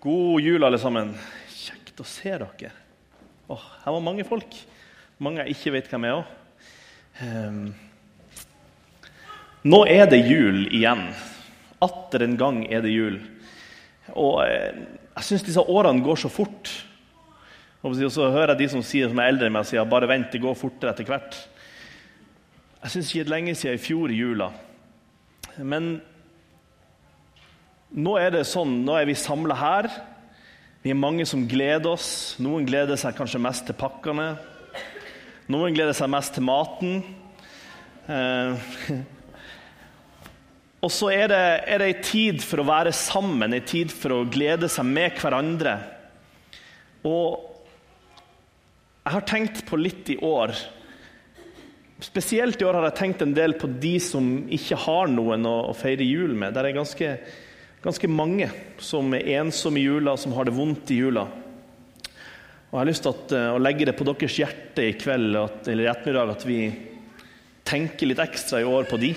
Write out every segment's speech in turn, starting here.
God jul, alle sammen. Kjekt å se dere. Åh, her var mange folk. Mange jeg ikke vet hvem er òg. Um, nå er det jul igjen. Atter en gang er det jul. Og eh, jeg syns disse årene går så fort. Og så hører jeg de som sier som er eldre enn meg, sier bare vent, det går fortere etter hvert. Jeg syns ikke det er lenge siden i fjor i jula. Men nå er det sånn, nå er vi samla her. Vi er mange som gleder oss. Noen gleder seg kanskje mest til pakkene. Noen gleder seg mest til maten. Eh, og så er det, er ei tid for å være sammen, ei tid for å glede seg med hverandre. Og jeg har tenkt på litt i år Spesielt i år har jeg tenkt en del på de som ikke har noen å, å feire jul med. Det er ganske ganske mange som er ensomme i jula, som har det vondt i jula. Og Jeg har lyst til eh, å legge det på deres hjerte i kveld eller i ettermiddag at vi tenker litt ekstra i år på de,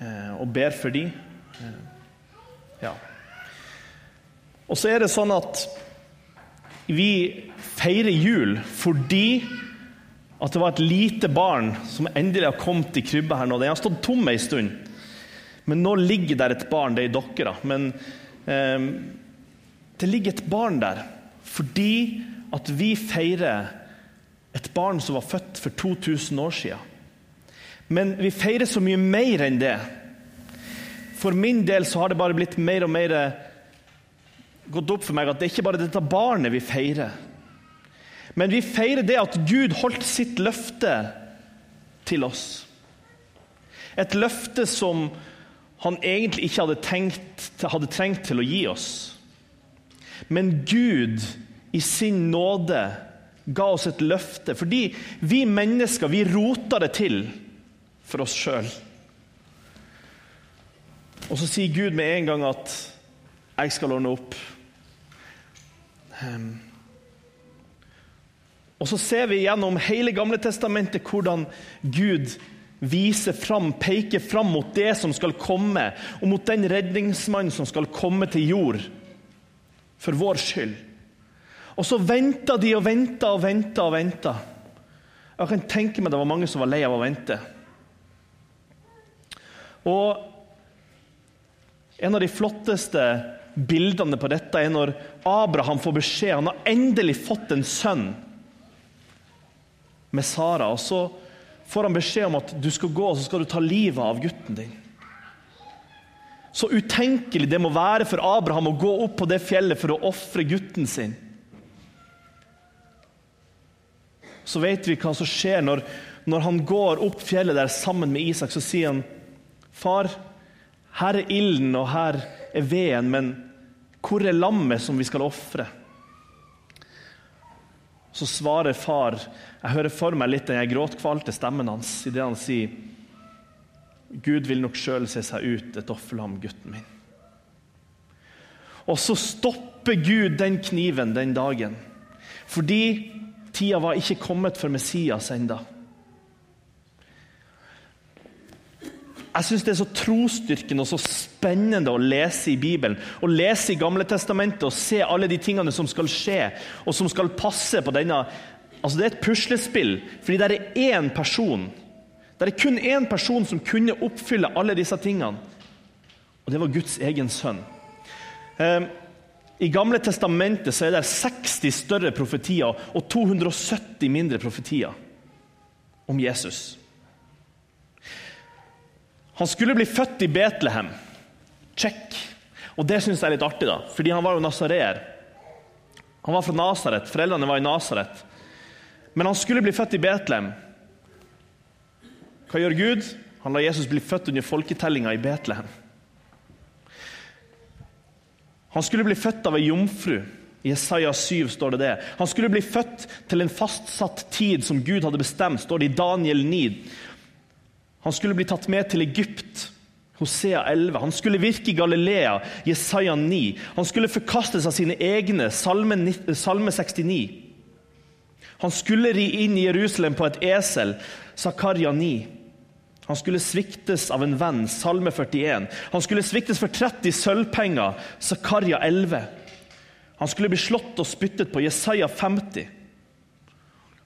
eh, og ber for de. Eh, ja. Og så er det sånn at vi feirer jul fordi at det var et lite barn som endelig har kommet i krybba her nå. Den har stått tom ei stund. Men nå ligger der et barn. Det er i dere, da. Men eh, det ligger et barn der fordi at vi feirer et barn som var født for 2000 år siden. Men vi feirer så mye mer enn det. For min del så har det bare blitt mer og mer gått opp for meg at det er ikke bare dette barnet vi feirer. Men vi feirer det at Gud holdt sitt løfte til oss. Et løfte som han egentlig ikke hadde, tenkt, hadde trengt til å gi oss. Men Gud i sin nåde ga oss et løfte, fordi vi mennesker vi roter det til for oss sjøl. Og så sier Gud med en gang at 'jeg skal ordne opp'. Um, og så ser vi gjennom hele Gamle Testamentet hvordan Gud viser fram, peker fram mot det som skal komme, og mot den redningsmannen som skal komme til jord for vår skyld. Og så venta de og venta og venta og venta. Jeg kan tenke meg det var mange som var lei av å vente. Og En av de flotteste bildene på dette er når Abraham får beskjed. Han har endelig fått en sønn med Sara. og så får han beskjed om at du skal gå og så skal du ta livet av gutten din. Så utenkelig det må være for Abraham å gå opp på det fjellet for å ofre gutten sin. Så vet vi hva som skjer når, når han går opp fjellet der sammen med Isak. Så sier han, 'Far, her er ilden og her er veden, men hvor er lammet som vi skal ofre?' Så svarer far Jeg hører for meg litt den gråtkvalte stemmen hans idet han sier Gud vil nok sjøl se seg ut et offerlam, gutten min. Og så stopper Gud den kniven den dagen. Fordi tida var ikke kommet for Messias enda. Jeg syns det er så trosstyrkende og så spennende å lese i Bibelen. Å lese i Gamle Testamentet og se alle de tingene som skal skje, og som skal passe på denne Altså Det er et puslespill, fordi det er én person. Det er kun én person som kunne oppfylle alle disse tingene. Og det var Guds egen sønn. Ehm, I Gamle Testamentet så er det 60 større profetier og 270 mindre profetier om Jesus. Han skulle bli født i Betlehem. Check. Og det syns jeg er litt artig, da, fordi han var jo nasareer. Han var fra Nasaret. Foreldrene var i Nasaret. Men han skulle bli født i Betlehem. Hva gjør Gud? Han lar Jesus bli født under folketellinga i Betlehem. Han skulle bli født av ei jomfru. I Jesaja 7 står det det. Han skulle bli født til en fastsatt tid som Gud hadde bestemt, står det i Daniel 9. Han skulle bli tatt med til Egypt. Hosea 11. Han skulle virke i Galilea, Jesaja 9. Han skulle forkastes av sine egne, Salme, Salme 69. Han skulle ri inn i Jerusalem på et esel, Zakaria 9. Han skulle sviktes av en venn, Salme 41. Han skulle sviktes for 30 sølvpenger, Zakaria 11. Han skulle bli slått og spyttet på. Jesaja 50.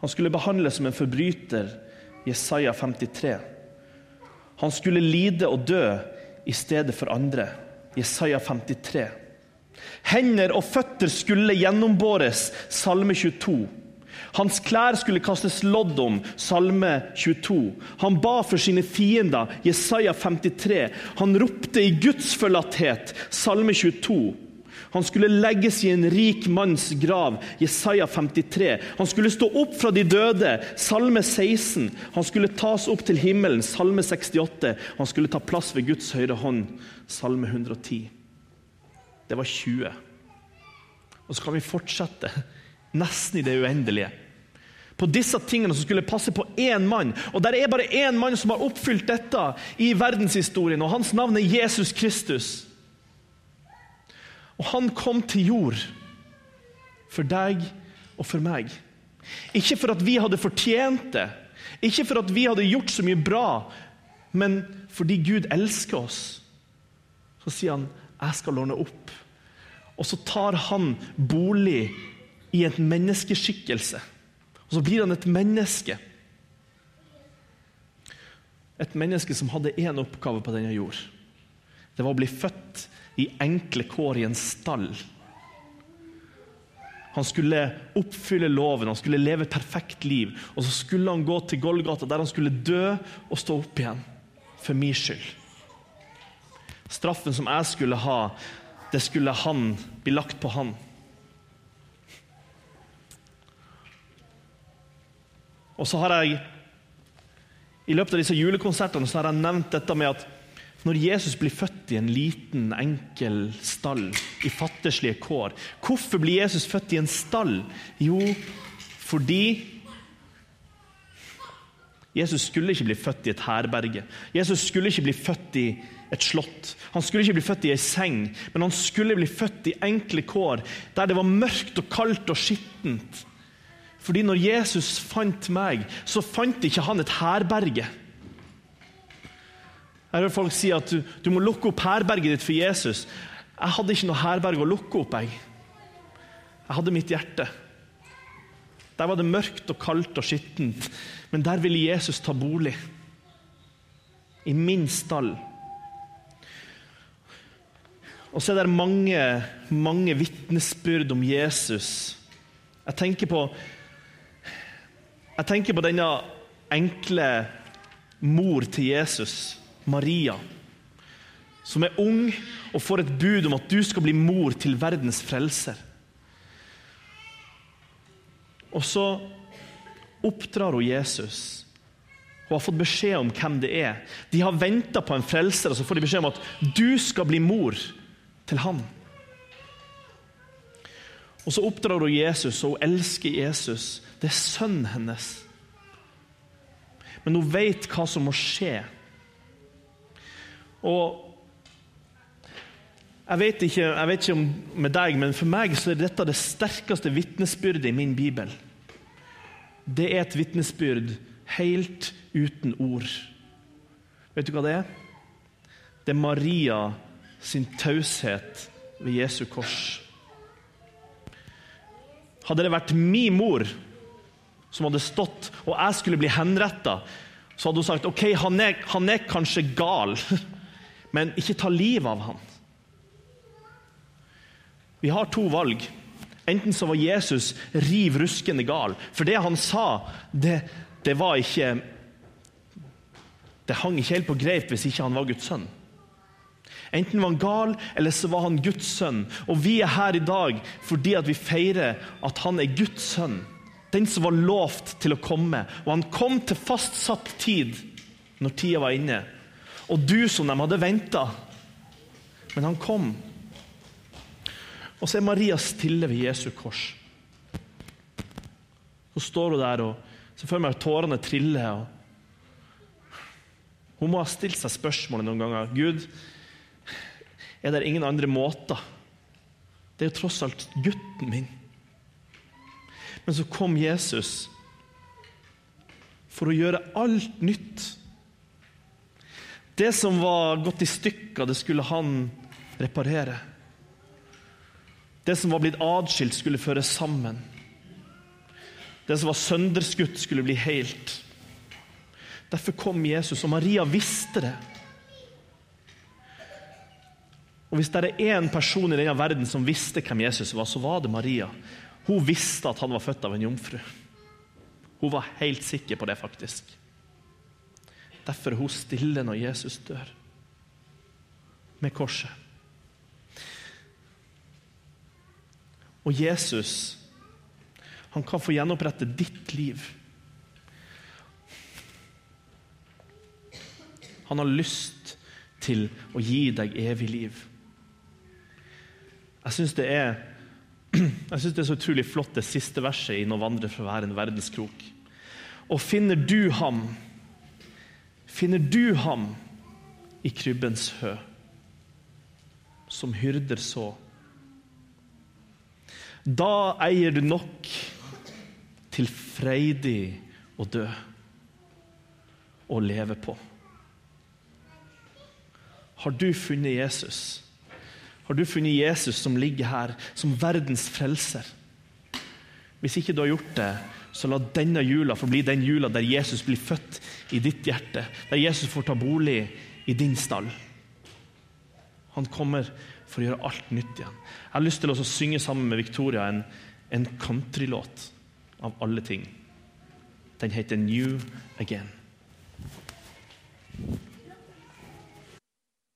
Han skulle behandles som en forbryter. Jesaja 53. Han skulle lide og dø i stedet for andre. Jesaja 53. Hender og føtter skulle gjennombåres. Salme 22. Hans klær skulle kastes lodd om. Salme 22. Han ba for sine fiender. Jesaja 53. Han ropte i gudsforlatthet. Salme 22. Han skulle legges i en rik manns grav. Jesaja 53. Han skulle stå opp fra de døde. Salme 16. Han skulle tas opp til himmelen. Salme 68. Han skulle ta plass ved Guds høyre hånd. Salme 110. Det var 20. Og så kan vi fortsette nesten i det uendelige. På disse tingene som skulle passe på én mann. Og der er bare én mann som har oppfylt dette i verdenshistorien, og hans navn er Jesus Kristus. Og han kom til jord for deg og for meg. Ikke for at vi hadde fortjent det, ikke for at vi hadde gjort så mye bra, men fordi Gud elsker oss. Så sier han 'jeg skal ordne opp'. Og så tar han bolig i en menneskeskikkelse. Og så blir han et menneske. Et menneske som hadde én oppgave på denne jord. Det var å bli født i enkle kår i en stall. Han skulle oppfylle loven, han skulle leve et perfekt liv. Og så skulle han gå til Golgata, der han skulle dø og stå opp igjen. For min skyld. Straffen som jeg skulle ha, det skulle han bli lagt på han. Og så har jeg i løpet av disse julekonsertene så har jeg nevnt dette med at når Jesus blir født i en liten, enkel stall, i fattigslige kår Hvorfor blir Jesus født i en stall? Jo, fordi Jesus skulle ikke bli født i et herberge. Jesus skulle ikke bli født i et slott. Han skulle ikke bli født i ei seng, men han skulle bli født i enkle kår, der det var mørkt og kaldt og skittent. Fordi når Jesus fant meg, så fant ikke han et herberge. Jeg hører folk si at du, du må lukke opp herberget ditt for Jesus. Jeg hadde ikke noe herberg å lukke opp. Jeg Jeg hadde mitt hjerte. Der var det mørkt og kaldt og skittent, men der ville Jesus ta bolig. I min stall. Og så er det mange, mange vitnesbyrd om Jesus. Jeg tenker på Jeg tenker på denne enkle mor til Jesus. Maria, som er ung og får et bud om at du skal bli mor til verdens frelser. Og så oppdrar hun Jesus. Hun har fått beskjed om hvem det er. De har venta på en frelser, og så får de beskjed om at du skal bli mor til han. Og Så oppdrar hun Jesus, og hun elsker Jesus. Det er sønnen hennes. Men hun vet hva som må skje og jeg vet, ikke, jeg vet ikke om med deg, men for meg så er dette det sterkeste vitnesbyrdet i min bibel. Det er et vitnesbyrd helt uten ord. Vet du hva det er? Det er Maria sin taushet ved Jesu kors. Hadde det vært min mor som hadde stått, og jeg skulle bli henretta, så hadde hun sagt ok, han er, han er kanskje gal. men ikke ta livet av ham. Vi har to valg. Enten så var Jesus riv ruskende gal, for det han sa, det, det var ikke Det hang ikke helt på greip hvis ikke han var Guds sønn. Enten var han gal, eller så var han Guds sønn. Og vi er her i dag fordi at vi feirer at han er Guds sønn. Den som var lovt til å komme. Og han kom til fastsatt tid når tida var inne og du som de hadde venta. Men han kom. Og så er Maria stille ved Jesu kors. Så står hun der og føler meg tårene triller. Hun må ha stilt seg spørsmålet noen ganger. Gud, er det ingen andre måter? Det er jo tross alt gutten min. Men så kom Jesus for å gjøre alt nytt. Det som var gått i stykker, det skulle han reparere. Det som var blitt adskilt, skulle føres sammen. Det som var sønderskutt, skulle bli helt. Derfor kom Jesus, og Maria visste det. Og Hvis det er én person i denne verden som visste hvem Jesus var, så var det Maria. Hun visste at han var født av en jomfru. Hun var helt sikker på det, faktisk. Derfor er hun stille når Jesus dør, med korset. Og Jesus, han kan få gjenopprette ditt liv. Han har lyst til å gi deg evig liv. Jeg syns det det er så utrolig flott, det siste verset i 'Nå vandrer fra hver en verdenskrok'. Og finner du ham, finner du ham i krybbens hø, som hyrder så, da eier du nok til freidig å dø og leve på. Har du funnet Jesus? Har du funnet Jesus som ligger her som verdens frelser? Hvis ikke du har gjort det, så la denne jula få bli den jula der Jesus blir født i ditt hjerte. Der Jesus får ta bolig i din stall. Han kommer for å gjøre alt nytt igjen. Jeg har lyst til å synge sammen med Victoria en, en countrylåt av alle ting. Den heter 'New Again'.